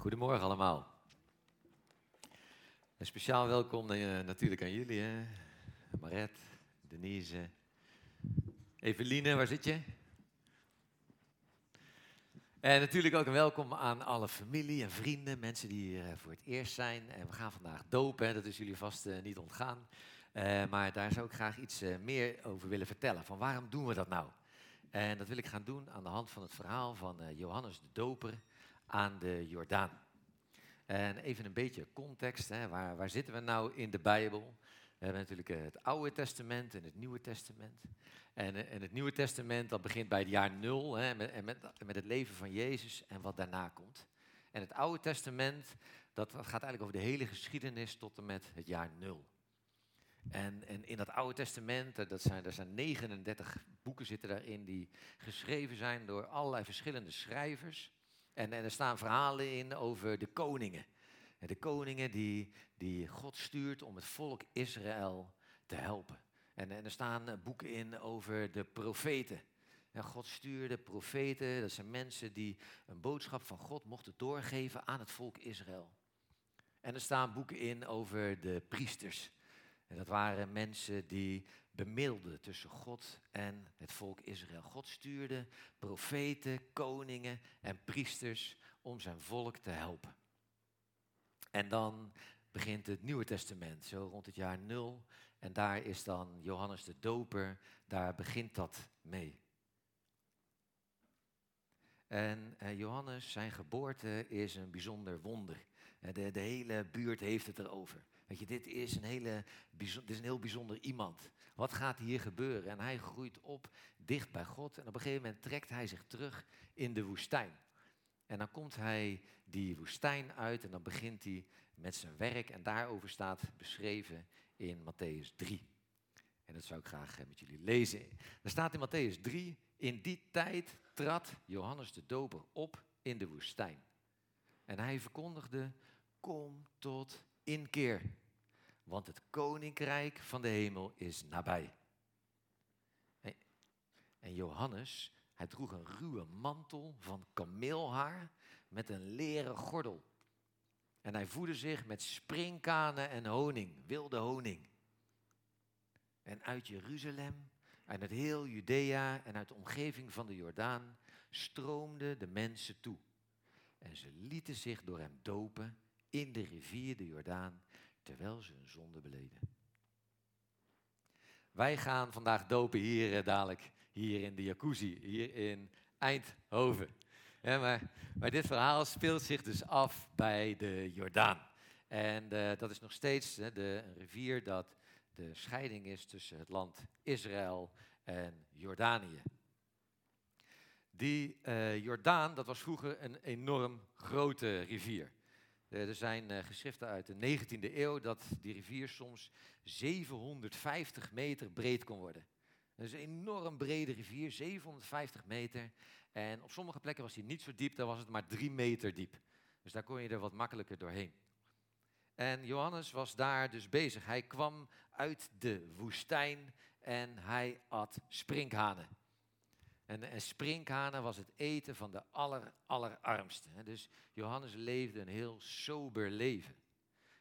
Goedemorgen allemaal. Een speciaal welkom uh, natuurlijk aan jullie, hè? Maret, Denise, Eveline, waar zit je? En natuurlijk ook een welkom aan alle familie en vrienden, mensen die hier eh, voor het eerst zijn. En we gaan vandaag dopen, dat is jullie vast uh, niet ontgaan. Maar daar zou ik graag iets meer over willen vertellen. Van waarom doen we dat nou? En dat wil ik gaan doen aan de hand van het verhaal van Johannes de Doper aan de Jordaan. En even een beetje context, hè, waar, waar zitten we nou in de Bijbel? We hebben natuurlijk het Oude Testament en het Nieuwe Testament. En, eh, en het Nieuwe Testament dat begint bij het jaar nul hè, met, met, met het leven van Jezus en wat daarna komt. En het Oude Testament dat, gaat eigenlijk over de hele geschiedenis tot en met het jaar nul. En, en in dat Oude Testament, eh, dat zijn, er zijn 39 boeken zitten daarin die geschreven zijn door allerlei verschillende schrijvers. En, er staan verhalen in over de koningen. En de koningen die, die God stuurt om het volk Israël te helpen. En, en er staan boeken in over de profeten. En God stuurde profeten, dat zijn mensen die een boodschap van God mochten doorgeven aan het volk Israël. En er staan boeken in over de priesters. En dat waren mensen die bemiddelden tussen God en het volk Israël. God stuurde profeten, koningen en priesters om zijn volk te helpen. En dan begint het Nieuwe Testament, zo rond het jaar nul. En daar is dan Johannes de Doper, daar begint dat mee. En eh, Johannes, zijn geboorte is een bijzonder wonder. Eh, de, de hele buurt heeft het erover. Weet je, dit is, een hele, dit is een heel bijzonder iemand. Wat gaat hier gebeuren? En hij groeit op dicht bij God. En op een gegeven moment trekt hij zich terug in de woestijn. En dan komt hij die woestijn uit en dan begint hij met zijn werk. En daarover staat beschreven in Matthäus 3. En dat zou ik graag eh, met jullie lezen. Er staat in Matthäus 3, in die tijd trad Johannes de Doper op in de woestijn. En hij verkondigde, kom tot inkeer, want het koninkrijk van de hemel is nabij. En Johannes, hij droeg een ruwe mantel van kameelhaar met een leren gordel. En hij voedde zich met springkanen en honing, wilde honing. En uit Jeruzalem, en uit heel Judea en uit de omgeving van de Jordaan stroomden de mensen toe. En ze lieten zich door hem dopen in de rivier de Jordaan, terwijl ze hun zonde beleden. Wij gaan vandaag dopen hier eh, dadelijk, hier in de jacuzzi, hier in Eindhoven. Maar, maar, dit verhaal speelt zich dus af bij de Jordaan. En uh, dat is nog steeds de rivier dat de scheiding is tussen het land Israël en Jordanië. Die uh, Jordaan, dat was vroeger een enorm grote rivier. Eh, er zijn uh, geschriften uit de 19e eeuw dat die rivier soms 750 meter breed kon worden. Dat is een enorm brede rivier, 750 meter. En op sommige plekken was hij niet zo diep, daar was het maar 3 meter diep. Dus daar kon je er wat makkelijker doorheen. En Johannes was daar dus bezig. Hij kwam uit de woestijn en hij at sprinkhanen. En, en sprinkhanen was het eten van de aller, allerarmste. Dus Johannes leefde een heel sober leven.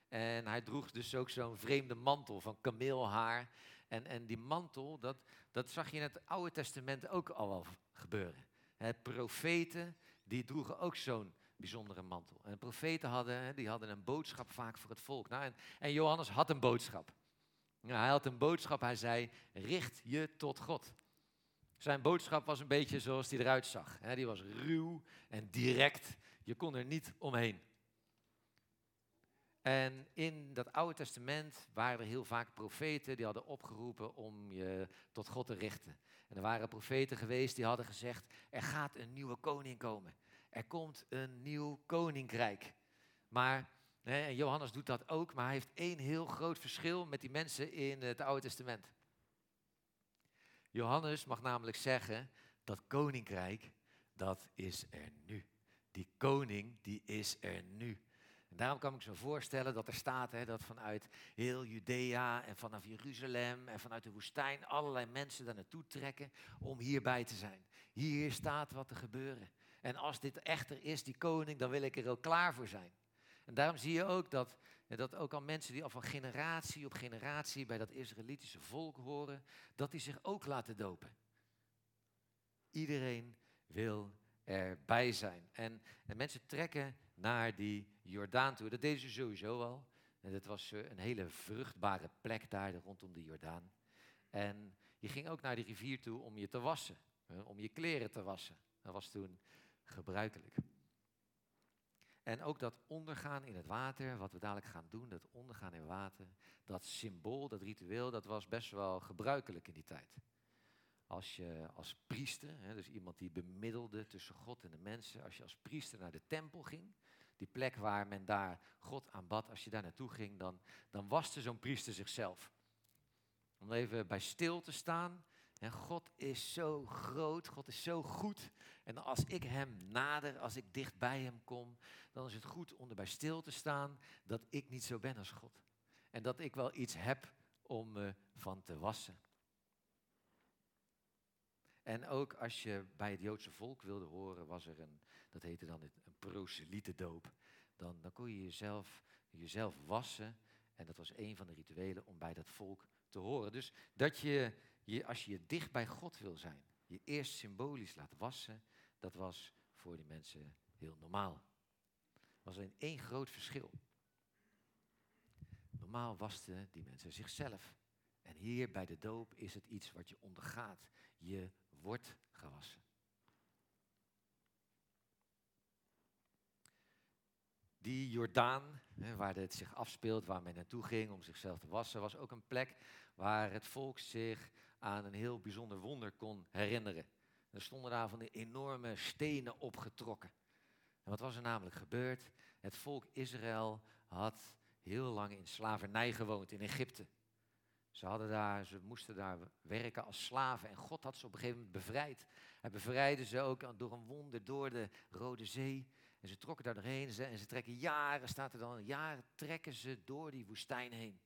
En hij droeg dus ook zo'n vreemde mantel van kameelhaar. En, en die mantel, dat, dat zag je in het Oude Testament ook al wel gebeuren. He, profeten, die droegen ook zo'n bijzondere mantel. En profeten hadden, die hadden een boodschap vaak voor het volk. Nou, en, en Johannes had een boodschap. hij had een boodschap, hij zei, richt je tot God. Zijn boodschap was een beetje zoals hij eruit zag. die was ruw en direct. Je kon er niet omheen. En in dat Oude Testament waren er heel vaak profeten die hadden opgeroepen om je tot God te richten. En er waren profeten geweest die hadden gezegd: er gaat een nieuwe koning komen. Er komt een nieuw koninkrijk. Maar, Johannes doet dat ook, maar hij heeft één heel groot verschil met die mensen in het Oude Testament. Johannes mag namelijk zeggen, dat koninkrijk, dat is er nu. Die koning, die is er nu. En daarom kan ik me voorstellen dat er staat hè, dat vanuit heel Judea en vanaf Jeruzalem en vanuit de woestijn allerlei mensen daar naartoe trekken om hierbij te zijn. Hier staat wat te gebeuren. En als dit echter is, die koning, dan wil ik er ook klaar voor zijn. En daarom zie je ook dat, dat ook al mensen die al van generatie op generatie bij dat Israëlitische volk horen, dat die zich ook laten dopen. Iedereen wil erbij zijn. En, en mensen trekken naar die Jordaan toe. Dat deden ze sowieso al. En dat was eh, een hele vruchtbare plek daar rondom de Jordaan. En je ging ook naar die rivier toe om je te wassen, om je kleren te wassen. Dat was toen gebruikelijk. En ook dat ondergaan in het water, wat we dadelijk gaan doen, dat ondergaan in water, dat symbool, dat ritueel, dat was best wel gebruikelijk in die tijd. Als je als priester, dus iemand die bemiddelde tussen God en de mensen, als je als priester naar de tempel ging, die plek waar men daar God aanbad, als je daar naartoe ging, dan, dan waste zo'n priester zichzelf. Om even bij stil te staan. En God is zo groot, God is zo goed. En als ik Hem nader, als ik dicht bij Hem kom, dan is het goed om erbij stil te staan dat ik niet zo ben als God. En dat ik wel iets heb om me van te wassen. En ook als je bij het Joodse volk wilde horen, was er een, dat heette dan een proselietendoop. Dan, dan kon je jezelf, jezelf wassen. En dat was een van de rituelen om bij dat volk te horen. Dus dat je, je, als je dicht bij God wil zijn, je eerst symbolisch laat wassen, dat was voor die mensen heel normaal. Er was alleen één groot verschil. Normaal wasten die mensen zichzelf. En hier bij de doop is het iets wat je ondergaat. Je wordt gewassen. Die Jordaan, waar het zich afspeelt, waar men naartoe ging om zichzelf te wassen, was ook een plek waar het volk zich aan een heel bijzonder wonder kon herinneren. Er stonden daar van die enorme stenen opgetrokken. En wat was er namelijk gebeurd? Het volk Israël had heel lang in slavernij gewoond in Egypte. Ze, hadden daar, ze moesten daar werken als slaven en God had ze op een gegeven moment bevrijd. Hij bevrijdde ze ook door een wonder door de Rode Zee. En ze trokken daar doorheen en ze trekken jaren, staat er dan, jaren trekken ze door die woestijn heen.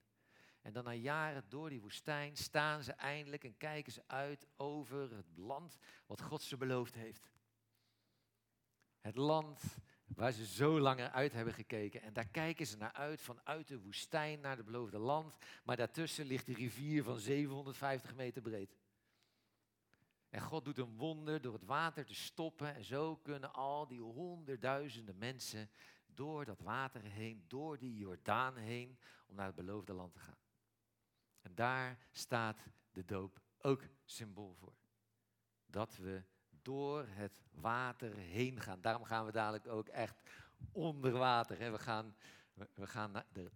En dan na jaren door die woestijn staan ze eindelijk en kijken ze uit over het land wat God ze beloofd heeft. Het land waar ze zo lang uit hebben gekeken. En daar kijken ze naar uit, vanuit de woestijn naar het beloofde land. Maar daartussen ligt de rivier van 750 meter breed. En God doet een wonder door het water te stoppen. En zo kunnen al die honderdduizenden mensen door dat water heen, door die Jordaan heen, om naar het beloofde land te gaan. Daar staat de doop ook symbool voor. Dat we door het water heen gaan. Daarom gaan we dadelijk ook echt onder water. We gaan, we, gaan naar de,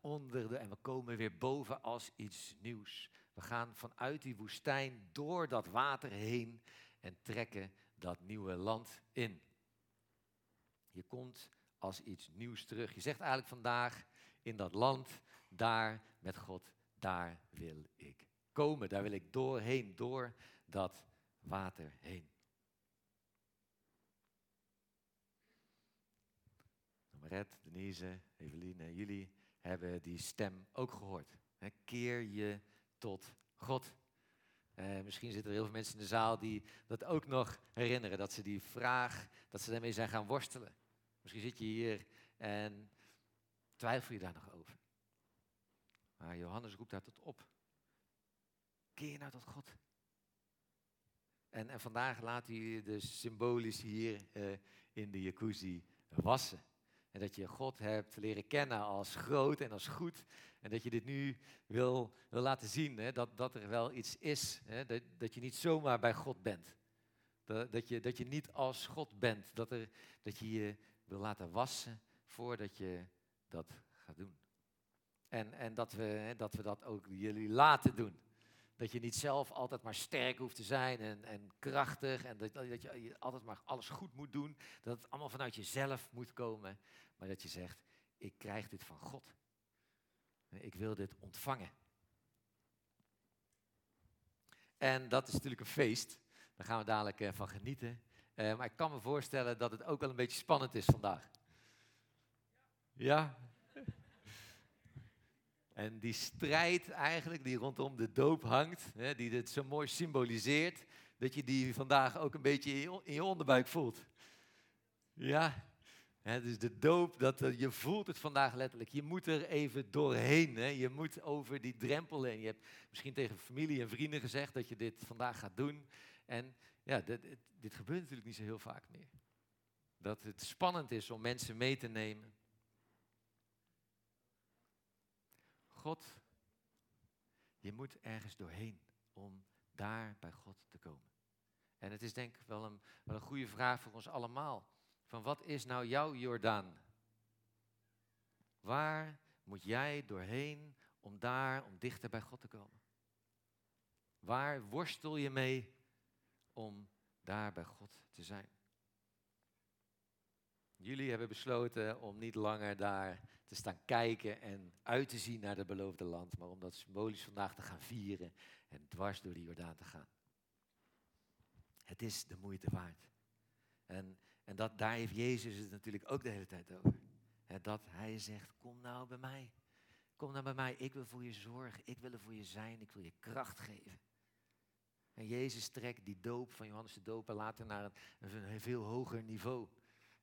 onder de, en we komen weer boven als iets nieuws. We gaan vanuit die woestijn door dat water heen en trekken dat nieuwe land in. Je komt als iets nieuws terug. Je zegt eigenlijk vandaag in dat land, daar met God, daar wil ik komen. Daar wil ik doorheen, door dat water heen. Red, Denise, Eveline, jullie hebben die stem ook gehoord. keer je tot God. Uh, misschien zitten er heel veel mensen in de zaal die dat ook nog herinneren. Dat ze die vraag, dat ze daarmee zijn gaan worstelen. Misschien zit je hier en twijfel je daar nog over. Maar Johannes roept daar tot op. Keer nou tot God. En, en vandaag laat hij dus symbolisch hier uh, in de jacuzzi wassen. En dat je God hebt leren kennen als groot en als goed. En dat je dit nu wil, wil laten zien, hè, dat, dat er wel iets is. Hè, dat, dat je niet zomaar bij God bent. Dat, dat, je, dat je niet als God bent. Dat, er, dat je je wil laten wassen voordat je dat gaat doen. En, en dat, we, dat we dat ook jullie laten doen. Dat je niet zelf altijd maar sterk hoeft te zijn en, en krachtig. En dat, dat je altijd maar alles goed moet doen. Dat het allemaal vanuit jezelf moet komen. Maar dat je zegt, ik krijg dit van God. Ik wil dit ontvangen. En dat is natuurlijk een feest. Daar gaan we dadelijk eh, van genieten. Uh, maar ik kan me voorstellen dat het ook wel een beetje spannend is vandaag. Ja? En die strijd eigenlijk die rondom de doop hangt, hè, die dit zo mooi symboliseert, dat je die vandaag ook een beetje in je onderbuik voelt. Ja, hè, dus de doop, dat, eh, je voelt het vandaag letterlijk. Je moet er even doorheen. Hè? Je moet over die drempel heen. Je hebt misschien tegen familie en vrienden gezegd dat je dit vandaag gaat doen. En ja, dit, gebeurt natuurlijk niet zo heel vaak meer. Dat het spannend is om mensen mee te nemen. God, je moet ergens doorheen om daar bij God te komen. En het is denk ik wel een, wel een goede vraag voor ons allemaal. Van wat is nou jouw Jordaan? Waar moet jij doorheen om daar, om dichter bij God te komen? Waar worstel je mee om daar bij God te zijn? Jullie hebben besloten om niet langer daar te staan kijken en uit te zien naar het beloofde land, maar om dat symbolisch vandaag te gaan vieren en dwars door de Jordaan te gaan. Het is de moeite waard. En, en dat, daar heeft Jezus het natuurlijk ook de hele tijd over. dat hij zegt, kom nou bij mij. Kom nou bij mij, ik wil voor je zorgen, ik wil er voor je zijn, ik wil je kracht geven. En Jezus trekt die doop van Johannes de Doper later naar een, een veel hoger niveau.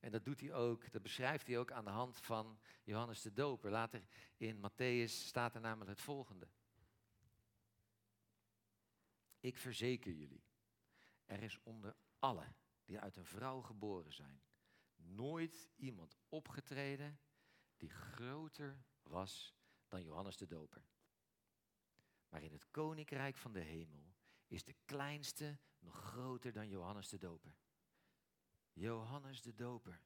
En dat doet hij ook, dat beschrijft hij ook aan de hand van Johannes de Doper. Later in Matthäus staat er namelijk het volgende. Ik verzeker jullie, er is onder allen die uit een vrouw geboren zijn, nooit iemand opgetreden die groter was dan Johannes de Doper. Maar in het koninkrijk van de hemel is de kleinste nog groter dan Johannes de Doper. Johannes de Doper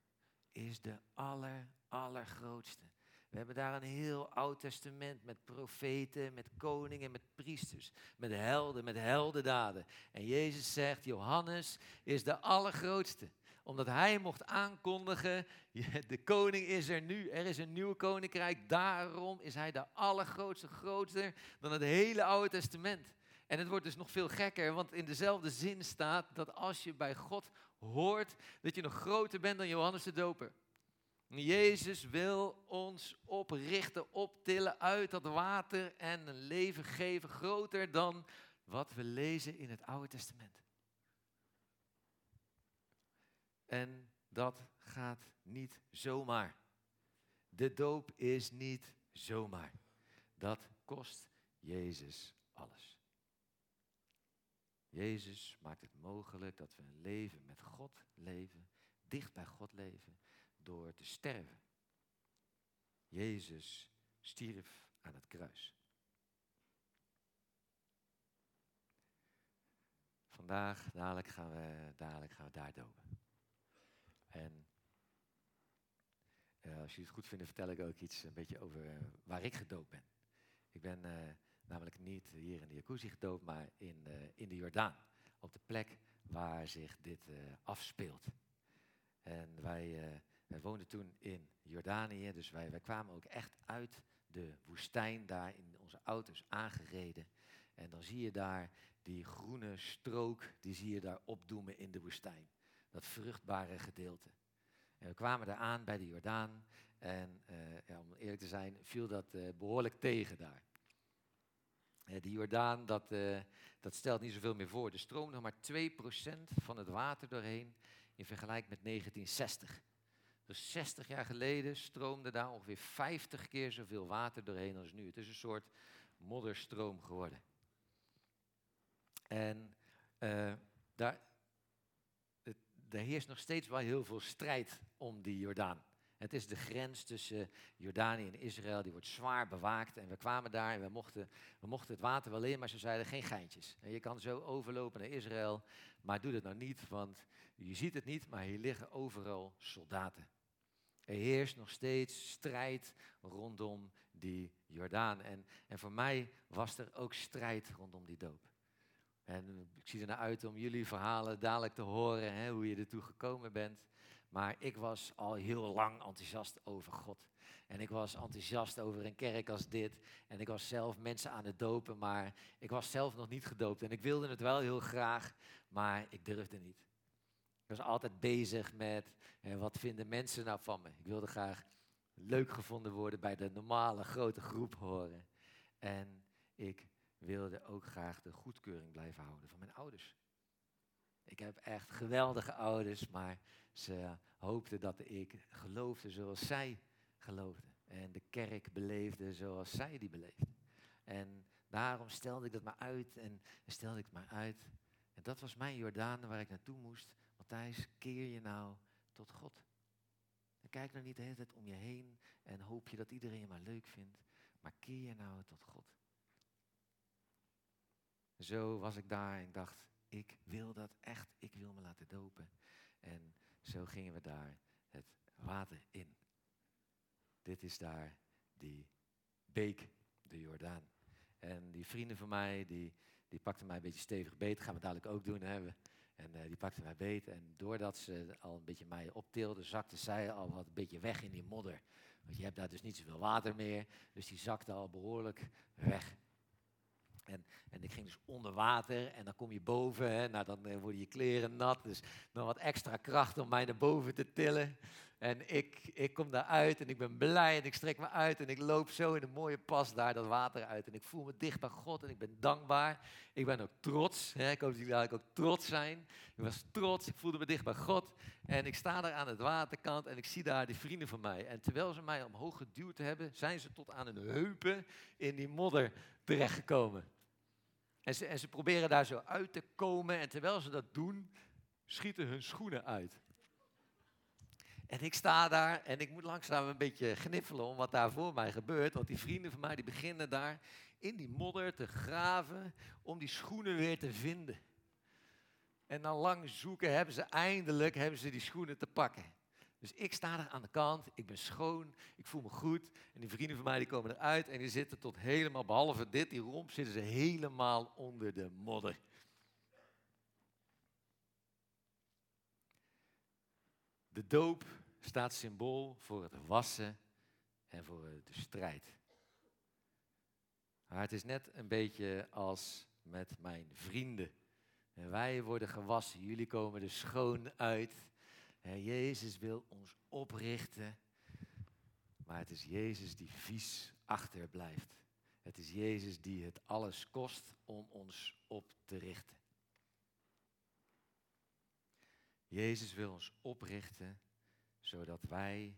is de aller, allergrootste. We hebben daar een heel oud testament met profeten, met koningen, met priesters, met helden, met heldendaden. En Jezus zegt, Johannes is de allergrootste omdat hij mocht aankondigen, de koning is er nu, er is een nieuw koninkrijk. Daarom is hij de allergrootste, groter dan het hele Oude Testament. En het wordt dus nog veel gekker, want in dezelfde zin staat dat als je bij God hoort, dat je nog groter bent dan Johannes de Doper. Jezus wil ons oprichten, optillen uit dat water en een leven geven groter dan wat we lezen in het Oude Testament. En dat gaat niet zomaar. De doop is niet zomaar. Dat kost Jezus alles. Jezus maakt het mogelijk dat we een leven met God leven, dicht bij God leven, door te sterven. Jezus stierf aan het kruis. Vandaag, dadelijk gaan we, dadelijk gaan we daar dopen. En uh, als jullie het goed vinden, vertel ik ook iets een beetje over uh, waar ik gedoopt ben. Ik ben uh, namelijk niet hier in de jacuzzi gedoopt, maar in, in de Jordaan. Op de plek waar zich dit afspeelt. En wij wij woonden toen in Jordanië, dus wij, wij kwamen ook echt uit de woestijn, daar in onze auto's aangereden. En dan zie je daar die groene strook, die zie je daar opdoemen in de woestijn. Dat vruchtbare gedeelte. En we kwamen daar aan bij de Jordaan. En uh, om eerlijk te zijn, viel dat uh, behoorlijk tegen daar. Die Jordaan, dat, dat stelt niet zoveel meer voor. Er stroomde nog maar 2% van het water doorheen in vergelijking met 1960. Dus 60 jaar geleden stroomde daar ongeveer 50 keer zoveel water doorheen als nu. Het is een soort modderstroom geworden. En uh, daar, het, er heerst nog steeds wel heel veel strijd om die Jordaan. Het is de grens tussen Jordanië en Israël, die wordt zwaar bewaakt. En we kwamen daar en we mochten, we mochten het water wel in, maar ze zeiden geen geintjes. En je kan zo overlopen naar Israël, maar doe dat nou niet, want je ziet het niet, maar hier liggen overal soldaten. Er heerst nog steeds strijd rondom die Jordaan. En, en voor mij was er ook strijd rondom die doop. En ik zie er naar uit om jullie verhalen dadelijk te horen, hè, hoe je ertoe gekomen bent. Maar ik was al heel lang enthousiast over God. En ik was enthousiast over een kerk als dit. En ik was zelf mensen aan het dopen, maar ik was zelf nog niet gedoopt. En ik wilde het wel heel graag, maar ik durfde niet. Ik was altijd bezig met hè, wat vinden mensen nou van me. Ik wilde graag leuk gevonden worden bij de normale grote groep horen. En ik wilde ook graag de goedkeuring blijven houden van mijn ouders. Ik heb echt geweldige ouders, maar ze hoopten dat ik geloofde zoals zij geloofden. En de kerk beleefde zoals zij die beleefde. En daarom stelde ik dat maar uit en stelde ik het maar uit. En dat was mijn Jordaan waar ik naartoe moest. Matthijs, keer je nou tot God. En kijk nou niet de hele tijd om je heen en hoop je dat iedereen je maar leuk vindt. Maar keer je nou tot God. Zo was ik daar en dacht, ik wil dat echt, ik wil me laten dopen. En zo gingen we daar het water in. Dit is daar die beek, de Jordaan. En die vrienden van mij, die, die pakten mij een beetje stevig beet. gaan we dadelijk ook doen. Hè. En uh, die pakten mij beet. En doordat ze al een beetje mij optilden, zakte zij al wat een beetje weg in die modder. Want je hebt daar dus niet zoveel water meer. Dus die zakte al behoorlijk weg. En, en ik ging dus onder water en dan kom je boven. Hè. Nou, dan uh, worden je kleren nat. Dus nog wat extra kracht om mij naar boven te tillen. En ik, ik kom daaruit en ik ben blij en ik strek me uit en ik loop zo in een mooie pas daar dat water uit. En ik voel me dicht bij God en ik ben dankbaar. Ik ben ook trots. Hè. Ik hoop dat jullie eigenlijk ook trots zijn. Ik was trots, ik voelde me dicht bij God. En ik sta daar aan het waterkant en ik zie daar die vrienden van mij. En terwijl ze mij omhoog geduwd hebben, zijn ze tot aan hun heupen in die modder terechtgekomen. En ze, ze proberen daar zo uit te komen en terwijl ze dat doen, schieten hun schoenen uit. En ik sta daar en ik moet langzaam een beetje gniffelen om wat daar voor mij gebeurt. Want die vrienden van mij die beginnen daar in die modder te graven om die schoenen weer te vinden. En dan lang zoeken hebben ze eindelijk hebben ze die schoenen te pakken. Dus ik sta er aan de kant, ik ben schoon, ik voel me goed. En die vrienden van mij die komen eruit en die zitten tot helemaal, behalve dit, die romp, zitten ze helemaal onder de modder. De doop staat symbool voor het wassen en voor de strijd. Maar het is net een beetje als met mijn vrienden. En wij worden gewassen, jullie komen er schoon uit. Jezus wil ons oprichten, maar het is Jezus die vies achterblijft. Het is Jezus die het alles kost om ons op te richten. Jezus wil ons oprichten zodat wij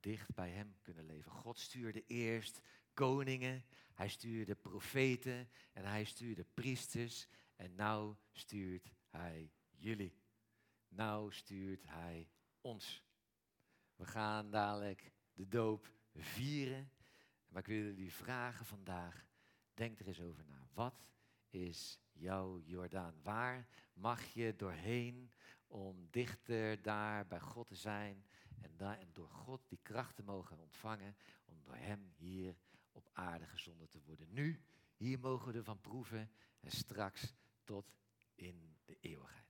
dicht bij Hem kunnen leven. God stuurde eerst koningen, Hij stuurde profeten en Hij stuurde priesters en nou stuurt Hij jullie. Nou stuurt Hij ons. We gaan dadelijk de doop vieren. Maar ik wil jullie vragen vandaag, denk er eens over na. Wat is jouw Jordaan? Waar mag je doorheen om dichter daar bij God te zijn en, door God die kracht te mogen ontvangen om door Hem hier op aarde gezonden te worden. Nu, hier mogen we ervan proeven en straks tot in de eeuwigheid.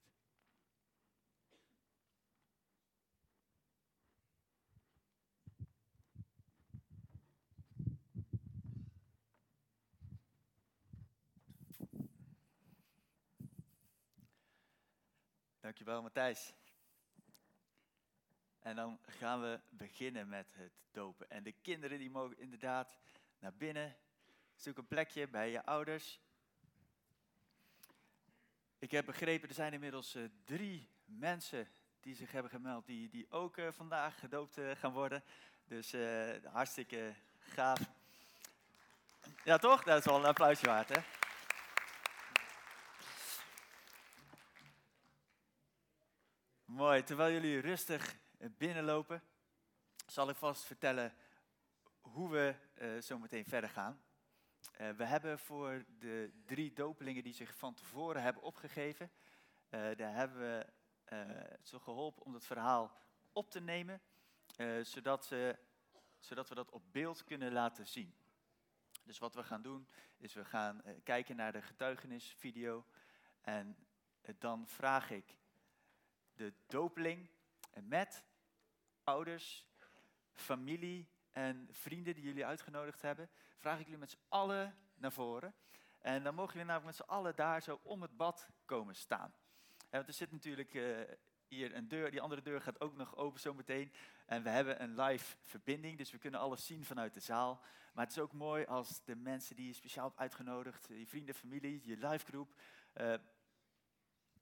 Dankjewel Matthijs. En dan gaan we beginnen met het dopen. En de kinderen die mogen inderdaad naar binnen. Zoek een plekje bij je ouders. Ik heb begrepen, er zijn inmiddels uh, drie mensen die zich hebben gemeld, die, die ook uh, vandaag gedoopt uh, gaan worden. Dus hartstikke gaaf. Ja, toch? Dat is wel een applausje waard, hè? Mooi, terwijl jullie rustig binnenlopen, zal ik vast vertellen hoe we uh, zo meteen verder gaan. Uh, we hebben voor de drie dopelingen die zich van tevoren hebben opgegeven, uh, daar hebben we ze geholpen om het verhaal op te nemen, zodat, ze, zodat we dat op beeld kunnen laten zien. Dus wat we gaan doen, is we gaan kijken naar de getuigenisvideo en dan vraag ik de dopeling met ouders, familie en vrienden die jullie uitgenodigd hebben, vraag ik jullie met z'n allen naar voren. En dan mogen jullie namelijk met z'n allen daar zo om het bad komen staan. En want er zit natuurlijk uh, hier een deur, die andere deur gaat ook nog open zometeen. En we hebben een live verbinding, dus we kunnen alles zien vanuit de zaal. Maar het is ook mooi als de mensen die je speciaal hebt uitgenodigd, je vrienden, familie, je live groep, uh,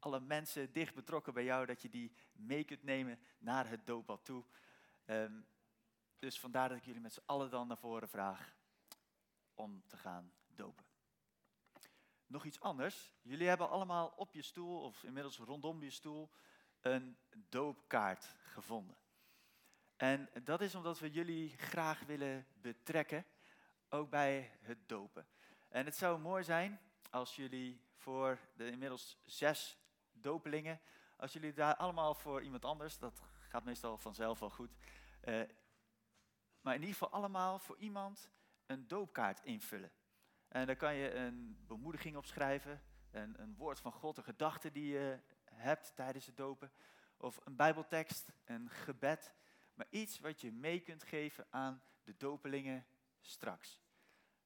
alle mensen dicht betrokken bij jou, dat je die mee kunt nemen naar het doopbad toe. Ehm, dus vandaar dat ik jullie met z'n allen dan naar voren vraag om te gaan dopen. Nog iets anders. Jullie hebben allemaal op je stoel, of inmiddels rondom je stoel, een doopkaart gevonden. En dat is omdat we jullie graag willen betrekken, ook bij het dopen. En het zou mooi zijn als jullie voor de inmiddels zes dopelingen, als jullie daar allemaal voor iemand anders, dat gaat meestal vanzelf wel goed, uh, maar in ieder geval allemaal voor iemand een doopkaart invullen. En daar kan je een bemoediging op schrijven, een, een woord van God, een gedachte die je hebt tijdens het dopen, of een bijbeltekst, een gebed, maar iets wat je mee kunt geven aan de dopelingen straks.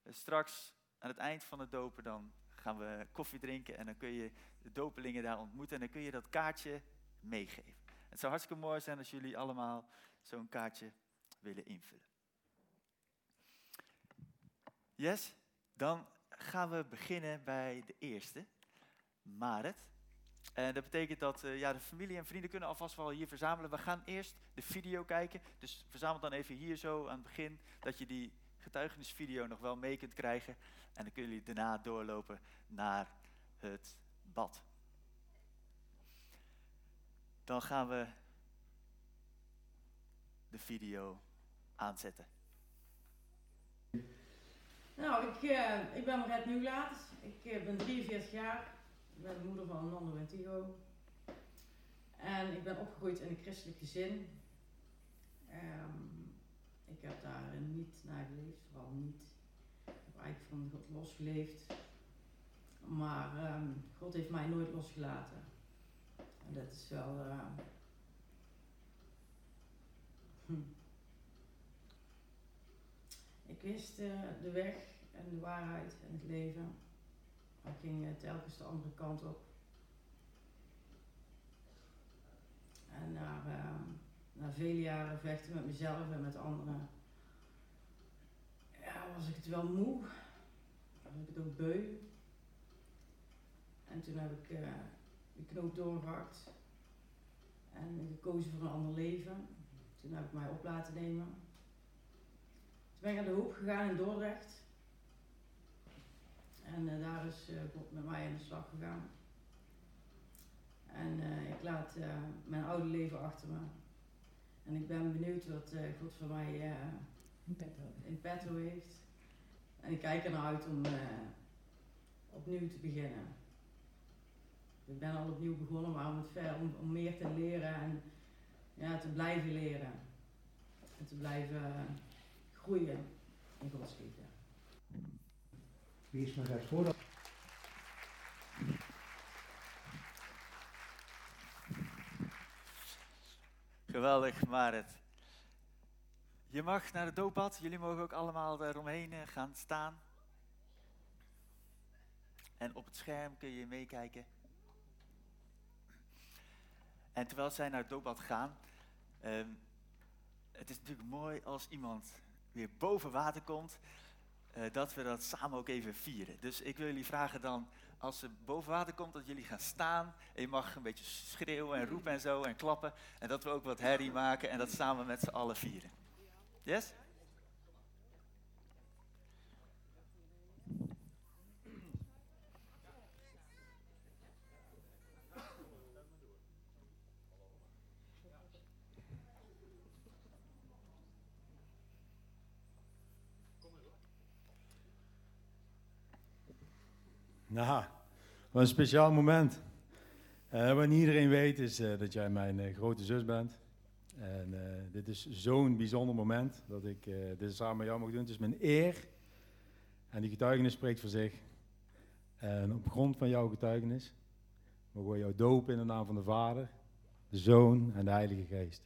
straks aan het eind van het dopen dan gaan we koffie drinken en dan kun je de dopelingen daar ontmoeten en dan kun je dat kaartje meegeven. Het zou hartstikke mooi zijn als jullie allemaal zo'n kaartje willen invullen. Yes, dan gaan we beginnen bij de eerste, Marit. En dat betekent dat uh, ja, de familie en vrienden kunnen alvast wel hier verzamelen. We gaan eerst de video kijken. Dus verzamel dan even hier zo aan het begin, dat je die getuigenisvideo nog wel mee kunt krijgen. En dan kunnen jullie daarna doorlopen naar het bad. Dan gaan we de video aanzetten. Nou, ik, uh, ik ben Maret Nieuwlaat. Ik uh, ben 43 jaar. Ik ben de moeder van Nando en Tigo. En ik ben opgegroeid in een christelijk gezin. Um, ik heb daarin niet naar geleefd, vooral niet. Eigenlijk van God losgeleefd. Maar um, God heeft mij nooit losgelaten. En dat is wel. Uh, hm. Ik wist uh, de weg en de waarheid en het leven. Ik ging uh, telkens de andere kant op. En na, na vele jaren vechten met mezelf en met anderen, ja, was ik het wel moe. Was ik het ook beu. En toen heb ik uh, de knoop doorgehakt en gekozen voor een ander leven. Toen heb ik mij op laten nemen. Toen ben ik naar de hoop gegaan in Dordrecht. En uh, daar is uh, God met mij aan de slag gegaan. En ik laat mijn oude leven achter me. En ik ben benieuwd wat God voor mij in, petto. in petto heeft. En ik kijk er naar uit om opnieuw te beginnen ik ben al opnieuw begonnen, maar om, het ver, om, om meer te leren en ja, te blijven leren. En te blijven groeien in Gods liefde. Wie is nog het voordat? Geweldig, Marit. Je mag naar het dooppad. Jullie mogen ook allemaal eromheen eh, gaan staan. En op het scherm kun je meekijken. En terwijl zij naar het doopbad gaan, um, het is natuurlijk mooi als iemand weer boven water komt, uh, dat we dat samen ook even vieren. Dus ik wil jullie vragen dan, als ze boven water komt, dat jullie gaan staan. En je mag een beetje schreeuwen en roepen en zo en klappen. En dat we ook wat herrie maken en dat samen met z'n allen vieren. Yes? Nou, wat een speciaal moment. Uh, wat iedereen weet is uh, dat jij mijn uh, grote zus bent. En dit is zo'n bijzonder moment dat ik dit samen met jou mag doen. Het is mijn eer. En die getuigenis spreekt voor zich. En op grond van jouw getuigenis mogen we jou dopen in de naam van de Vader, de Zoon en de Heilige Geest.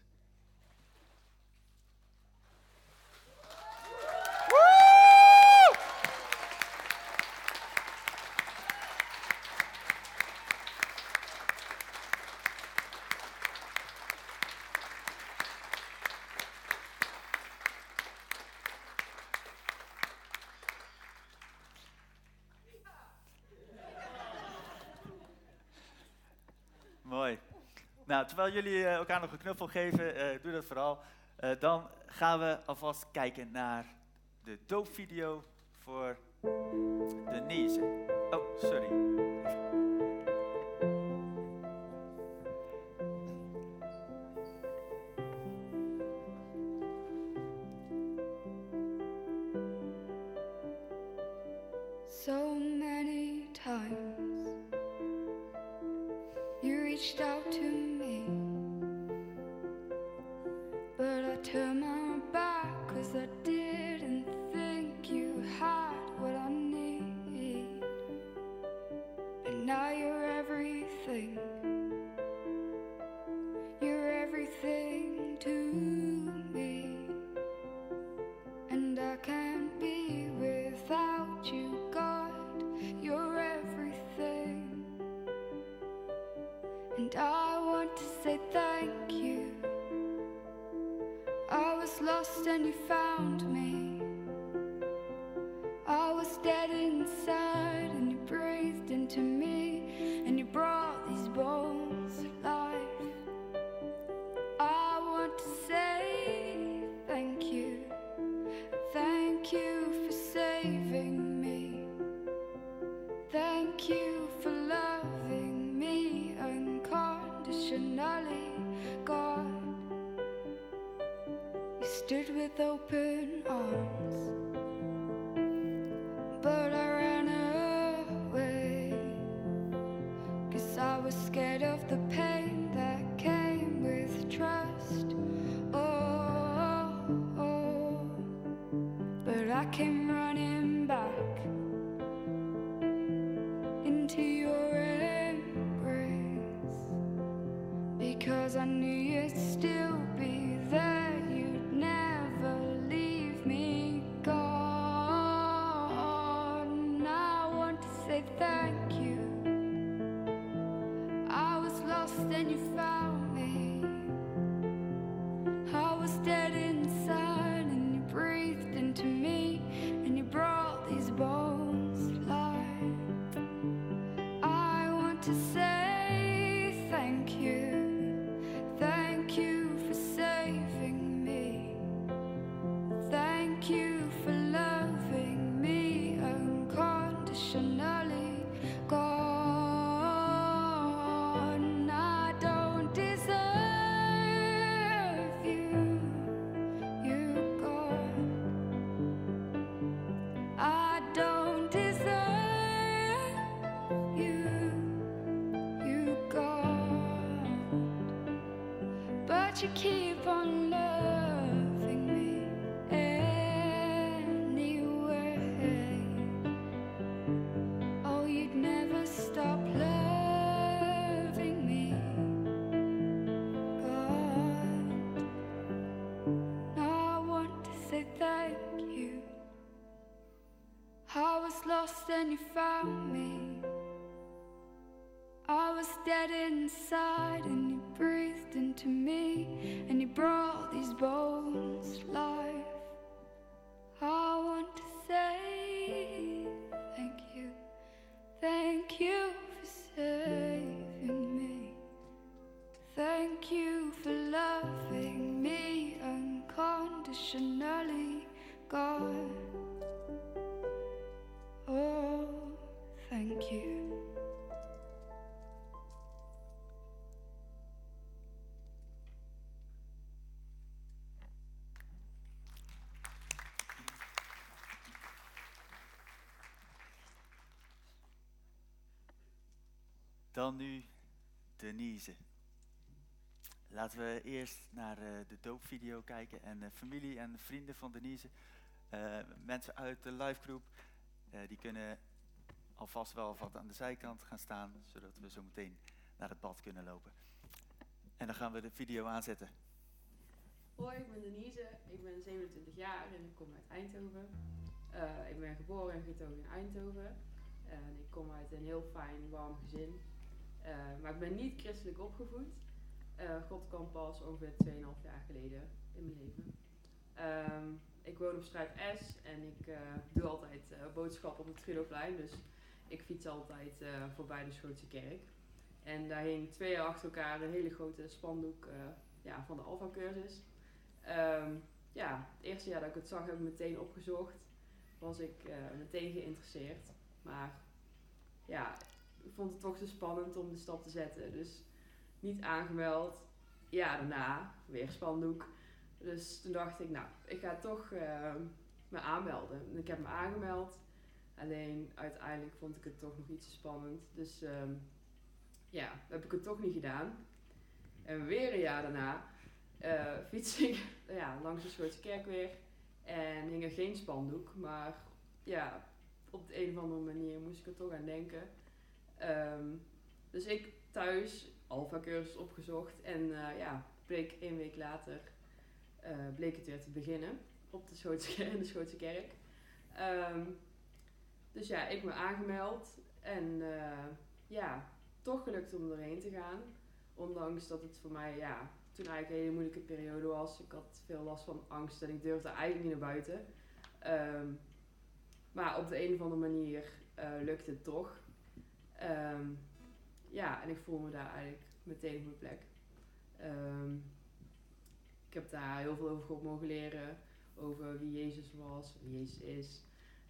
Terwijl jullie eh, elkaar nog een knuffel geven, eh, doe dat vooral. Eh, dan gaan we alvast kijken naar de doopvideo voor Denise. Oh, sorry. And I want to say thank you. I was lost and you found me. You keep Dan nu Denise. Laten we eerst naar eh, de doopvideo kijken. En familie en vrienden van Denise, eh, mensen uit de livegroep, eh die kunnen alvast wel wat aan de zijkant gaan staan, zodat we zo meteen naar het bad kunnen lopen. En dan gaan we de video aanzetten. Hoi, ik ben Denise, ik ben 27 jaar en ik kom uit Eindhoven. Ik ben geboren en getogen in Eindhoven. En ik kom uit een heel fijn, warm gezin. Eh, maar ik ben niet christelijk opgevoed. Eh, God kwam pas ongeveer 2,5 jaar geleden in mijn leven. Ehm, ik woon op straat S en ik eh, doe altijd boodschappen op het Trudoplein. Dus ik fiets altijd voorbij de Schootse kerk. En daar hing twee jaar achter elkaar een hele grote spandoek ja, van de Alpha-cursus. Ehm, ja, het eerste jaar dat ik het zag heb ik meteen opgezocht. Was ik meteen geïnteresseerd. Maar ja, vond het toch te spannend om de stap te zetten. Dus niet aangemeld. Ja, daarna weer spandoek. Dus toen dacht ik, nou, ik ga toch uh, me aanmelden. En ik heb me aangemeld. Alleen uiteindelijk vond ik het toch nog iets te spannend. Dus um, ja, heb ik het toch niet gedaan. En weer een jaar daarna uh, fiets ik ja, langs de Schootse kerk weer. En hing er geen spandoek. Maar ja, op de een of andere manier moest ik er toch aan denken. Um, dus ik thuis alpha cursus opgezocht. En uh, ja, bleek één week later uh, bleek het weer te beginnen op de Schootse, in de Schootse kerk. Um, dus ja, ik me aangemeld en uh, ja, toch gelukt om erheen te gaan. Ondanks dat het voor mij ja, toen eigenlijk een hele moeilijke periode was. Ik had veel last van angst en ik durfde eigenlijk niet naar buiten. Um, maar op de een of andere manier uh, lukte het toch. Um, ja, en ik voel me daar eigenlijk meteen op mijn plek. Um, ik heb daar heel veel over God mogen leren. Over wie Jezus was, wie Jezus is.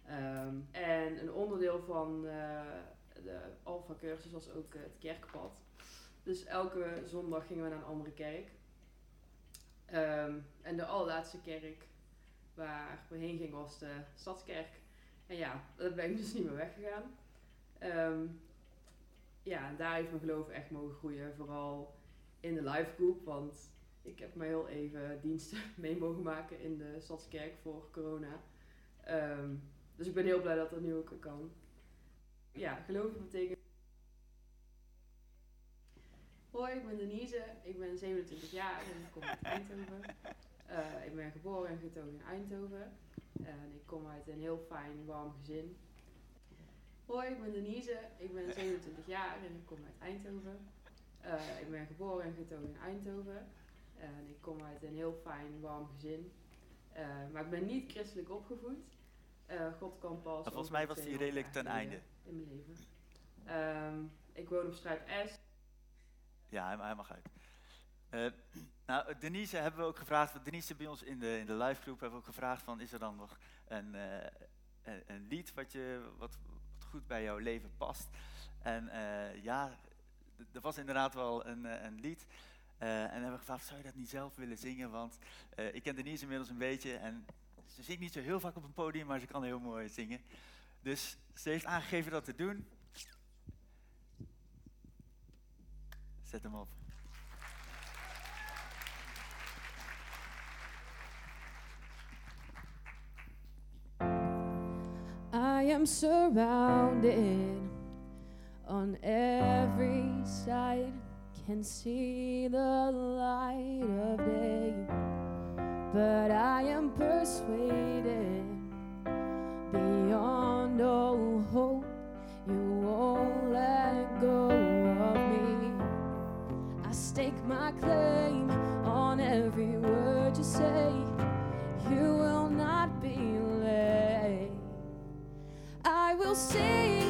Um, en een onderdeel van uh, de Alpha cursus was ook het kerkpad. Dus elke zondag gingen we naar een andere kerk. En de allerlaatste kerk waar we heen gingen was de Stadskerk. En ja, daar ben ik dus niet meer weggegaan. Ja, en daar heeft mijn geloof echt mogen groeien. Vooral in de live group, want ik heb maar heel even diensten mee mogen maken in de Stadskerk voor corona. Um, dus ik ben heel blij dat dat nu ook kan. Ja, geloof betekent. Hoi, ik ben Denise. Ik ben 27 jaar en ik kom uit Eindhoven. Uh, ik ben geboren en getogen in Eindhoven. En ik kom uit een heel fijn, warm gezin. Hoi, ik ben Denise. Ik ben 27 jaar en ik kom uit Eindhoven. Uh, ik ben geboren en getogen in Eindhoven. En ik kom uit een heel fijn, warm gezin. Uh, maar ik ben niet christelijk opgevoed. Uh, God kan pas. volgens mij was die redelijk ten einde. In mijn leven. Um, ik woon op straat S. Ja, hij, mag uit. Uh, nou, Denise hebben we ook gevraagd. Denise bij ons in de, in de live groep hebben we ook gevraagd: van, is er dan nog een, uh, een, een, lied wat, je, wat, goed bij jouw leven past? En ja, er was inderdaad wel een, een lied. en hebben we gevraagd: zou je dat niet zelf willen zingen? Want ik ken Denise inmiddels een beetje en ze zingt niet zo heel vaak op een podium, maar ze kan heel mooi zingen. Dus ze heeft aangegeven dat te doen. Zet hem op. am surrounded on every side, can see the light of day. but I am persuaded beyond all hope you won't let go of me. I stake my claim on every word you say, We'll see.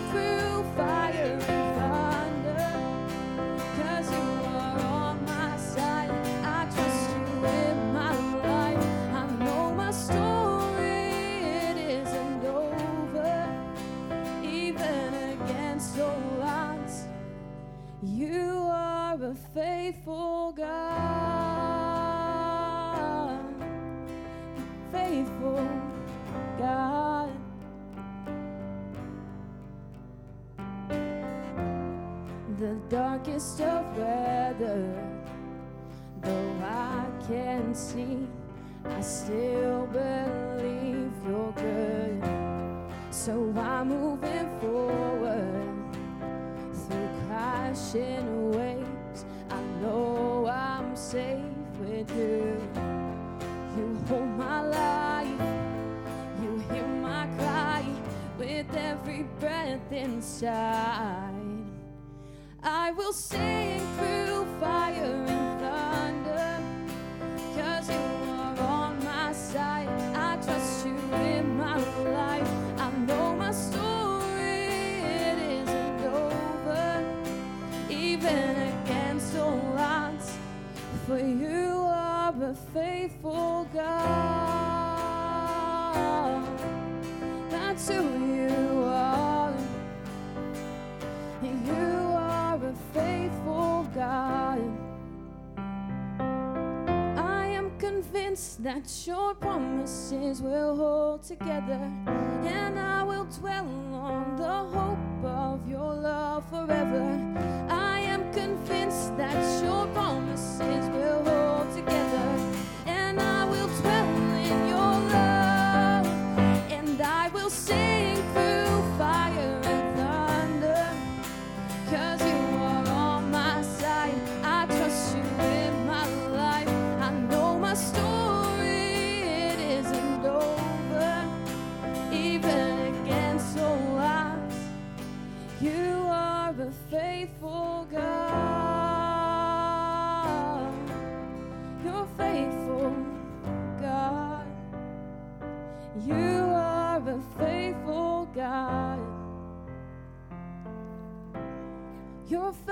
The darkest of weather, though I can't see, I still believe you're good. So I'm moving forward through crashing waves. I know I'm safe with you. You hold my life, you hear my cry with every breath inside. I will sing through fire and thunder, cause you are on my side. I trust you in my life. I know my story, it isn't over, even against all odds, for you are a faith. That your promises will hold together, and I will dwell on the hope of your love forever.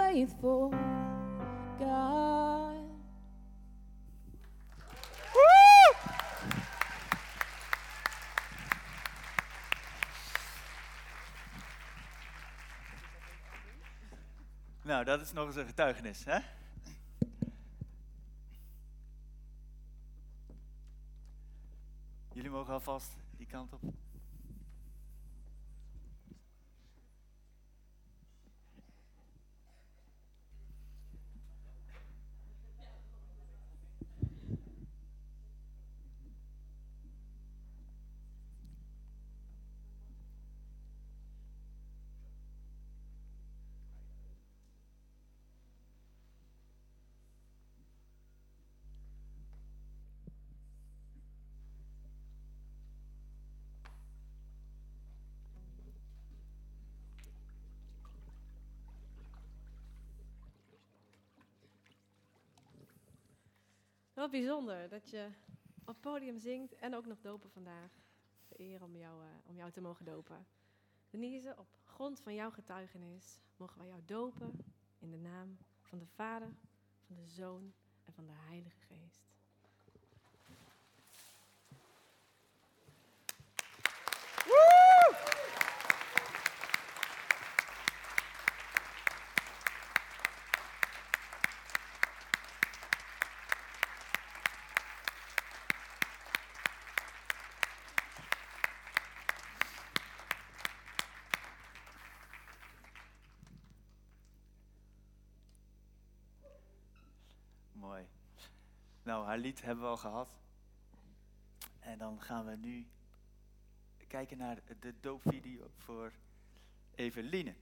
Faithful, God. Nou, dat is nog eens een getuigenis, hè? Jullie mogen alvast die kant op. Wat bijzonder dat je op het podium zingt en ook nog dopen vandaag. De eer om jou, eh, om jou te mogen dopen. Denise, op grond van jouw getuigenis mogen wij jou dopen in de naam van de Vader, van de Zoon en van de Heilige Geest. Mooi. Nou, haar lied hebben we al gehad. En dan gaan we nu kijken naar de doopvideo voor Eveline.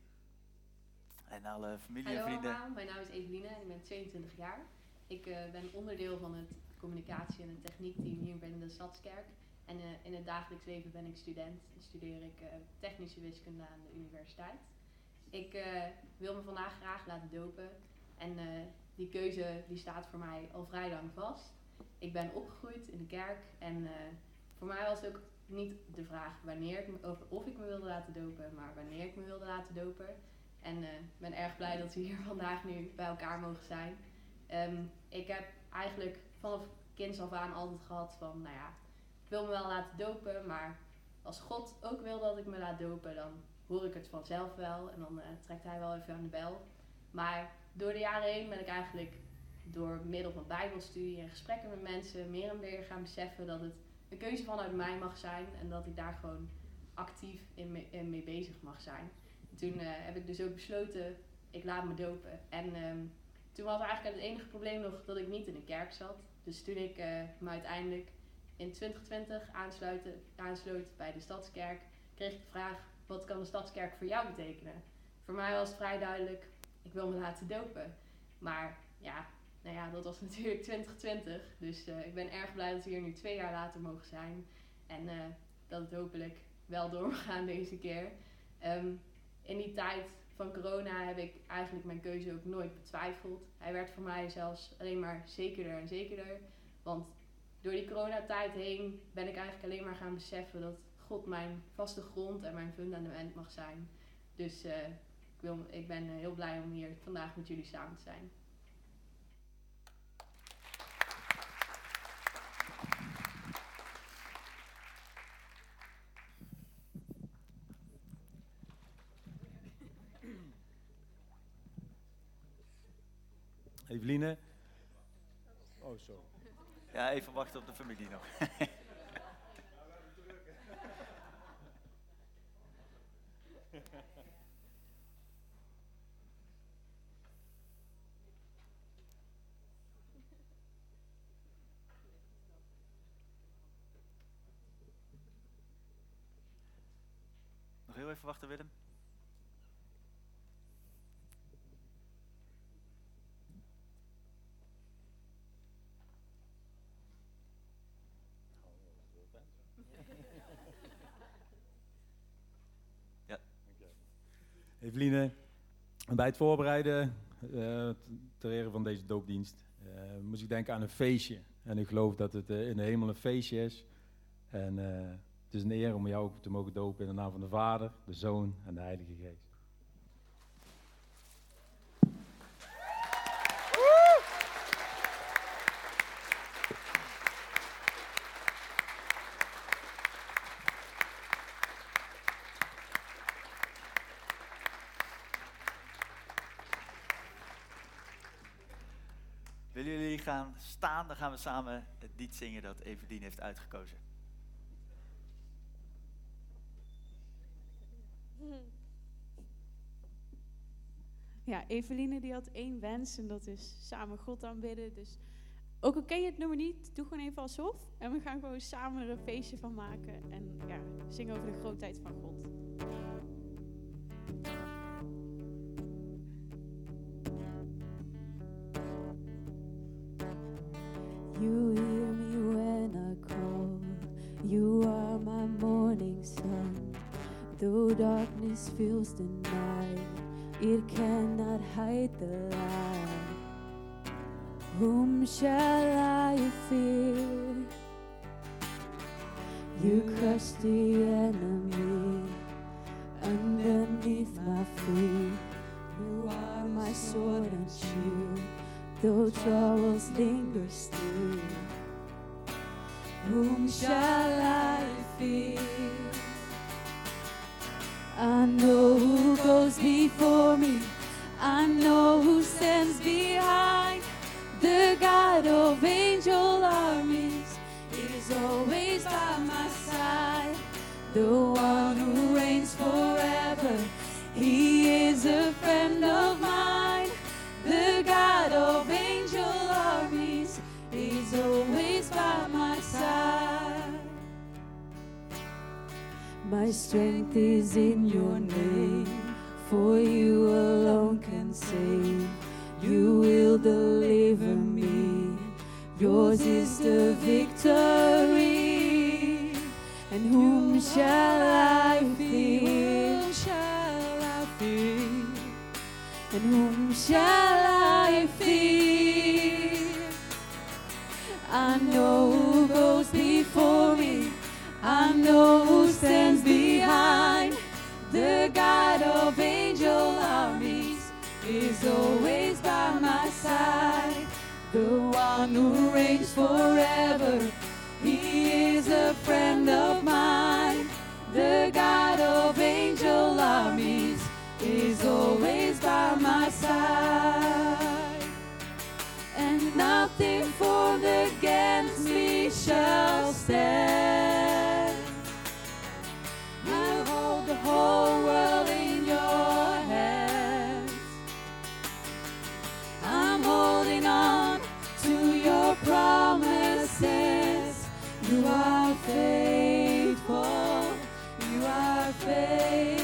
En alle familie en vrienden. allemaal, mijn naam is Eveline en ik ben 22 jaar. Ik eh, ben onderdeel van het communicatie- en het techniekteam hier binnen de Stadskerk. En eh, in het dagelijks leven ben ik student en studeer ik eh, technische wiskunde aan de universiteit. Ik wil me vandaag graag laten dopen en die keuze die staat voor mij al vrij lang vast. Ik ben opgegroeid in de kerk en eh, voor mij was ook niet de vraag wanneer of, of ik me wilde laten dopen, maar wanneer ik me wilde laten dopen. En eh, ik ben erg blij dat we hier vandaag nu bij elkaar mogen zijn. Ehm, ik heb eigenlijk vanaf kinds af aan altijd gehad van, nou ja, ik wil me wel laten dopen, maar als God ook wil dat ik me laat dopen, dan hoor ik het vanzelf wel en dan eh, trekt hij wel even aan de bel. Maar door de jaren heen ben ik eigenlijk door middel van bijbelstudie en gesprekken met mensen meer en meer gaan beseffen dat het een keuze vanuit mij mag zijn en dat ik daar gewoon actief in mee, in mee bezig mag zijn. Toen eh, heb ik dus ook besloten, ik laat me dopen. En ehm, toen was eigenlijk het enige probleem nog dat ik niet in de kerk zat. Dus toen ik eh, me uiteindelijk in 2020 aansluiten, aansloot bij de Stadskerk, kreeg ik de vraag, wat kan de Stadskerk voor jou betekenen? Voor mij was het vrij duidelijk, ik wil me laten dopen. Maar ja, nou ja, dat was natuurlijk 2020. Dus eh, ik ben erg blij dat we hier nu twee jaar later mogen zijn. En eh, dat het hopelijk wel door mag gaan deze keer. Ehm, in die tijd van corona heb ik eigenlijk mijn keuze ook nooit betwijfeld. Hij werd voor mij zelfs alleen maar zekerder en zekerder. Want door die coronatijd heen ben ik eigenlijk alleen maar gaan beseffen dat God mijn vaste grond en mijn fundament mag zijn. Dus eh, ik, wil, ik ben eh, heel blij om hier vandaag met jullie samen te zijn. Eveline. Oh, zo. Ja, even wachten op de familie nog. heel even wachten, Willem. Eveline, bij het voorbereiden eh, ter ere van deze doopdienst eh, moest ik denken aan een feestje. En ik geloof dat het eh, in de hemel een feestje is. En eh, het is een eer om jou ook te mogen dopen in de naam van de Vader, de Zoon en de Heilige Geest. Willen jullie gaan staan? Dan gaan we samen het lied zingen dat Evelien heeft uitgekozen. Ja, Eveline die had één wens en dat is samen God aanbidden. Dus ook al ken je het nummer niet, doe gewoon even alsof. En we gaan gewoon samen er een feestje van maken. En ja, zingen over de grootheid van God. You hear me when I call. You are my morning sun. Though darkness fills the night, it cannot hide the light. Whom shall I fear? You crush the enemy underneath my feet. You are my sword and shield though troubles linger still. Whom shall I fear? I know who goes before me. I know who stands behind. The God of angel armies is always by my side. The one who reigns forever. He is a friend of mine. My strength is in your name, for you alone can save. You will deliver me. Yours is the victory. And whom shall I fear? Whom shall I fear? And whom shall I fear? I know who goes before me. Know who stands behind. The God of angel armies is always by my side. The one who reigns forever. He is a friend of mine. The God of angel armies is always by my side. And nothing formed against me shall stand. Are faithful. You are faithful.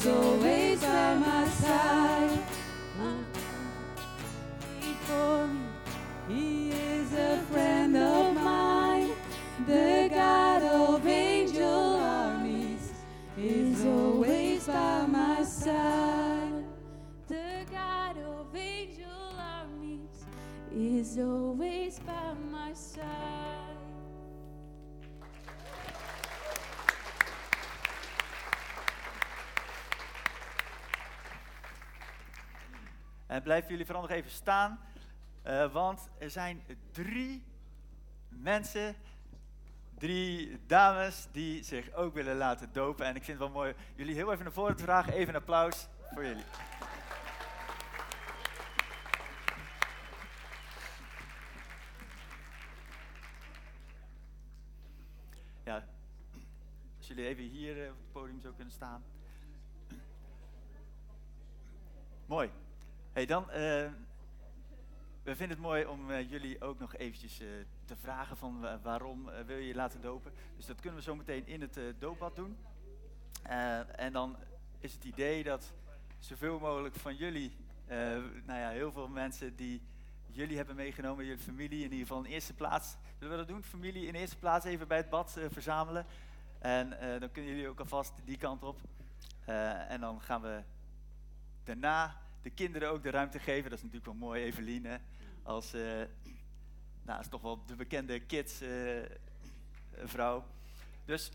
is always by my side. Me, He is a friend of mine. The God of angel armies is always by my side. The God of angel armies is always by my side. En blijven jullie vooral nog even staan, eh, want er zijn drie mensen, drie dames die zich ook willen laten dopen. En ik vind het wel mooi jullie heel even naar voren te vragen. Even een applaus voor jullie. Ja, als jullie even hier eh, op het podium zo kunnen staan. Mooi. Hey, dan, eh, we vinden het mooi om eh, jullie ook nog eventjes eh, te vragen van wa- waarom wil je je laten dopen. Dus dat kunnen we zo meteen in het doopbad doen. En dan is het idee dat zoveel mogelijk van jullie, nou ja, heel veel mensen die jullie hebben meegenomen, jullie familie in ieder geval in eerste plaats. Zullen we dat doen? Familie in eerste plaats even bij het bad verzamelen. En dan kunnen jullie ook alvast die kant op. En dan gaan we daarna de kinderen ook de ruimte geven. Dat is natuurlijk wel mooi, Evelien, hè? als, eh, nou, is toch wel de bekende kids eh, vrouw. Dus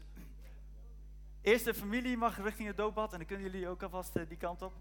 eerst de familie mag richting het doopbad en dan kunnen jullie ook alvast eh, die kant op.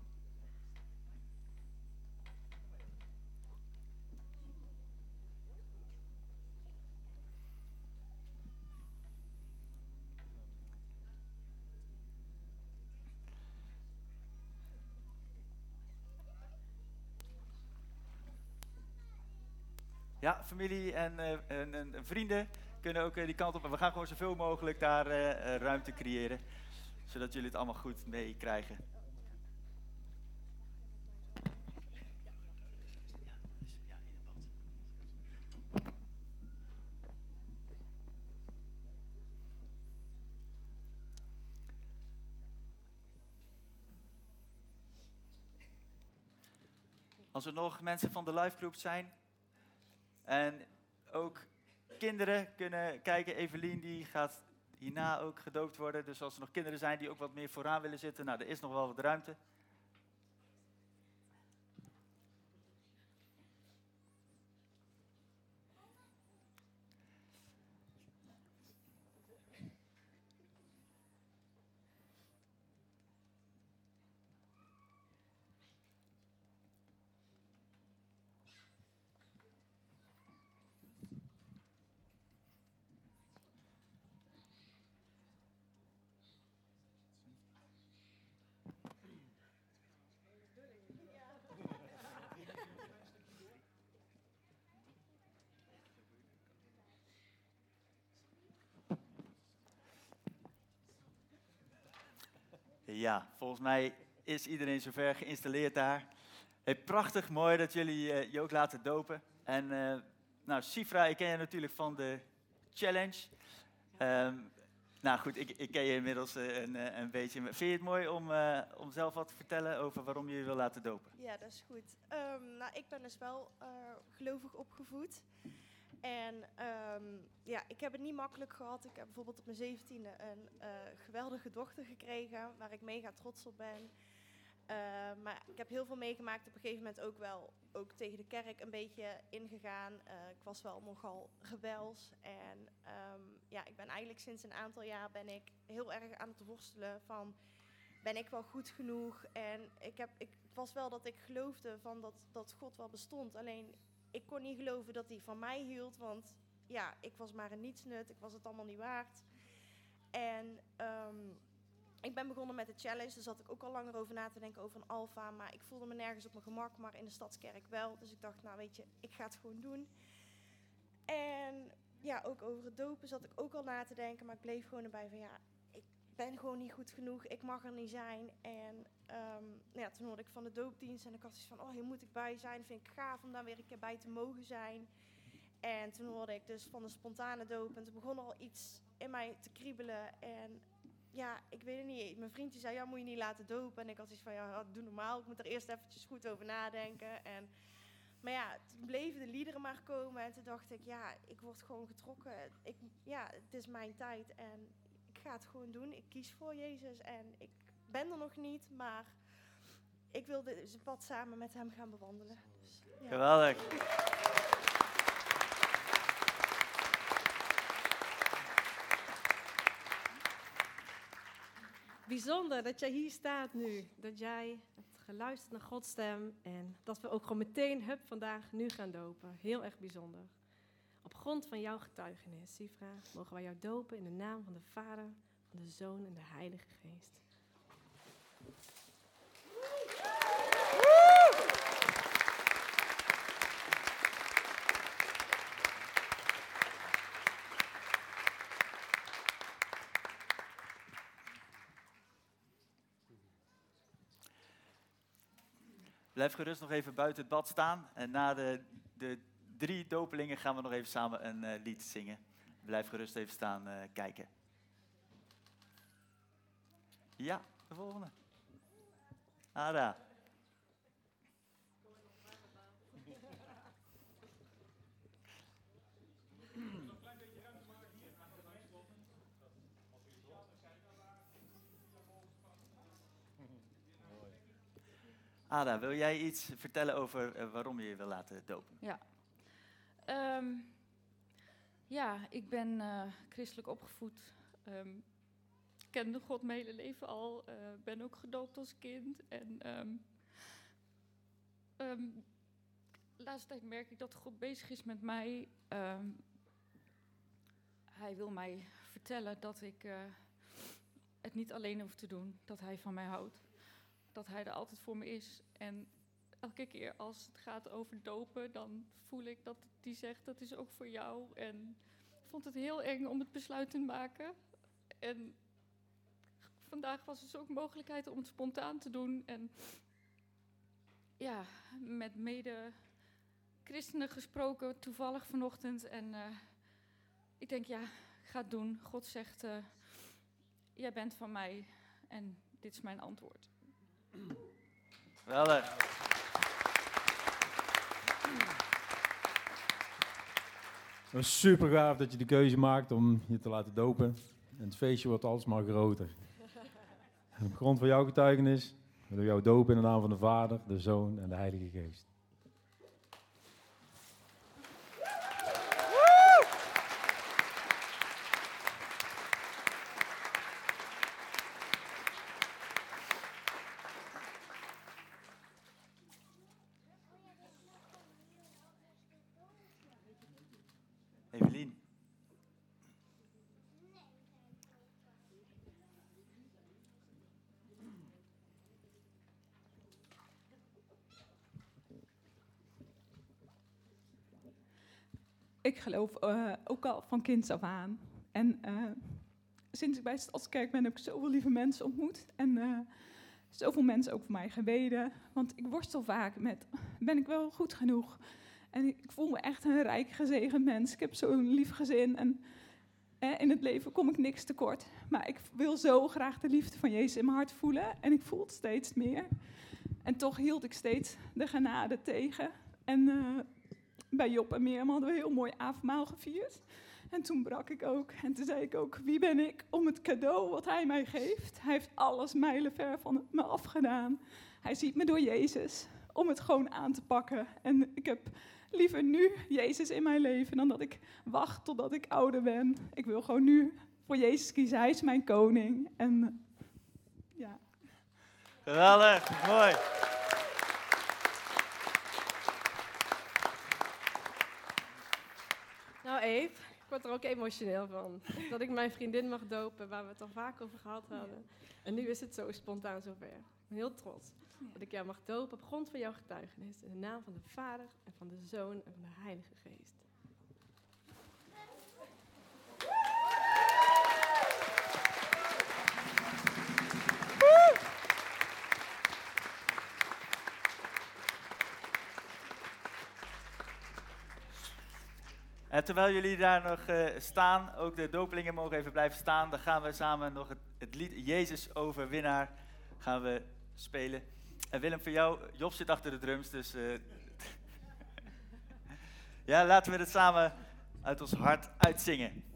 Ja, familie en, eh, en, en- en vrienden kunnen ook eh, die kant op. En we gaan gewoon zoveel mogelijk daar eh, ruimte creëren. Zodat jullie het allemaal goed meekrijgen. Als er nog mensen van de live group zijn, en ook kinderen kunnen kijken. Evelien die gaat hierna ook gedoopt worden. Dus als er nog kinderen zijn die ook wat meer vooraan willen zitten, nou, er is nog wel wat ruimte. Ja, volgens mij is iedereen zover geïnstalleerd daar. Prachtig mooi dat jullie eh, je ook laten dopen. En eh, nou, Sifra, ik ken je natuurlijk van de challenge. Ehm, nou goed, ik, ik ken je inmiddels eh, een, een beetje. Vind je het mooi om, om zelf wat te vertellen over waarom je je wil laten dopen? Ja, dat is goed. Ehm, nou, ik ben dus wel eh, gelovig opgevoed. En ehm, ja, ik heb het niet makkelijk gehad. Ik heb bijvoorbeeld op mijn zeventiende een eh, geweldige dochter gekregen, waar ik mega trots op ben. Eh, maar ik heb heel veel meegemaakt. Op een gegeven moment ook wel ook tegen de kerk een beetje ingegaan. Eh, ik was wel nogal rebels. En ehm, ja, ik ben eigenlijk sinds een aantal jaar ben ik heel erg aan het worstelen van ben ik wel goed genoeg? En ik heb, ik, was wel dat ik geloofde van dat, dat God wel bestond. Alleen ik kon niet geloven dat hij van mij hield, want ja, ik was maar een nietsnut. Ik was het allemaal niet waard. En ehm, ik ben begonnen met de challenge. Daar zat ik ook al langer over na te denken over een alfa. Maar ik voelde me nergens op mijn gemak, maar in de stadskerk wel. Dus ik dacht, nou weet je, ik ga het gewoon doen. En ja, ook over het dopen zat ik ook al na te denken. Maar ik bleef gewoon erbij van ja, ben gewoon niet goed genoeg. Ik mag er niet zijn. En ehm, nou ja, toen hoorde ik van de doopdienst. En ik had zoiets van, oh hier moet ik bij zijn. Vind ik gaaf om daar weer een keer bij te mogen zijn. En toen hoorde ik dus van de spontane doop. En toen begon al iets in mij te kriebelen. En ja, ik weet het niet. Mijn vriendje zei, ja, moet je niet laten dopen. En ik had iets van, ja, doe normaal. Ik moet er eerst eventjes goed over nadenken. En, maar ja, toen bleven de liederen maar komen. En toen dacht ik, ja, ik word gewoon getrokken. Ik, ja, het is mijn tijd. En ga het gewoon doen. Ik kies voor Jezus en ik ben er nog niet, maar ik wil dit pad samen met hem gaan bewandelen. Geweldig. Bijzonder dat jij hier staat nu. Dat jij hebt geluisterd naar Gods stem. En dat we ook gewoon meteen, hup, vandaag nu gaan dopen. Heel erg bijzonder. Op grond van jouw getuigenis, Sifra, mogen wij jou dopen in de naam van de Vader, van de Zoon en de Heilige Geest. Blijf gerust nog even buiten het bad staan. En na de, de drie dopelingen gaan we nog even samen een eh, lied zingen. Blijf gerust even staan eh, kijken. Ja, de volgende. Ada. Ada, wil jij iets vertellen over eh, waarom je je wil laten dopen? Ja. Ehm, ja, ik ben eh, christelijk opgevoed. Ehm, kende God mijn hele leven al. eh, ben ook gedoopt als kind. En ehm, laatste tijd merk ik dat God bezig is met mij. Hij wil mij vertellen dat ik eh, het niet alleen hoef te doen. Dat hij van mij houdt. Dat hij er altijd voor me is. En elke keer als het gaat over dopen, dan voel ik dat hij zegt dat is ook voor jou. En ik vond het heel eng om het besluit te maken. En vandaag was dus ook mogelijkheid om het spontaan te doen. En ja, met mede christenen gesproken, toevallig vanochtend. En eh, ik denk, ja, ga het doen. God zegt, eh, jij bent van mij. En dit is mijn antwoord. Geweldig. Is super gaaf dat je de keuze maakt om je te laten dopen. En het feestje wordt alsmaar groter. En op grond van jouw getuigenis willen we jou dopen in de naam van de Vader, de Zoon en de Heilige Geest. Evelien. Ik geloof eh, ook al van kinds af aan. En eh, sinds ik bij Stadskerk ben, heb ik zoveel lieve mensen ontmoet. En eh, zoveel mensen ook voor mij gebeden. Want ik worstel vaak met, ben ik wel goed genoeg? En ik voel me echt een rijk gezegend mens. Ik heb zo'n lief gezin en in het leven kom ik niks tekort. Maar ik wil zo graag de liefde van Jezus in mijn hart voelen. En ik voel het steeds meer. En toch hield ik steeds de genade tegen. En bij Job en Mirjam hadden we een heel mooi avondmaal gevierd. En toen brak ik ook. En toen zei ik ook, wie ben ik om het cadeau wat hij mij geeft? Hij heeft alles mijlenver van me afgedaan. Hij ziet me door Jezus om het gewoon aan te pakken. En ik heb liever nu Jezus in mijn leven dan dat ik wacht totdat ik ouder ben. Ik wil gewoon nu voor Jezus kiezen. Hij is mijn koning. En ja. Geweldig, mooi. Eve, ik word er ook emotioneel van. Dat ik mijn vriendin mag dopen, waar we het al vaak over gehad hadden. En nu is het zo spontaan zover. Ik ben heel trots dat ik jou mag dopen op grond van jouw getuigenis. In de naam van de Vader en van de Zoon en van de Heilige Geest. En terwijl jullie daar nog eh, staan, ook de dopelingen mogen even blijven staan, dan gaan we samen nog het, lied Jezus overwinnaar gaan we spelen. En Willem, voor jou, Job zit achter de drums, dus eh, ja, laten we het samen uit ons hart uitzingen.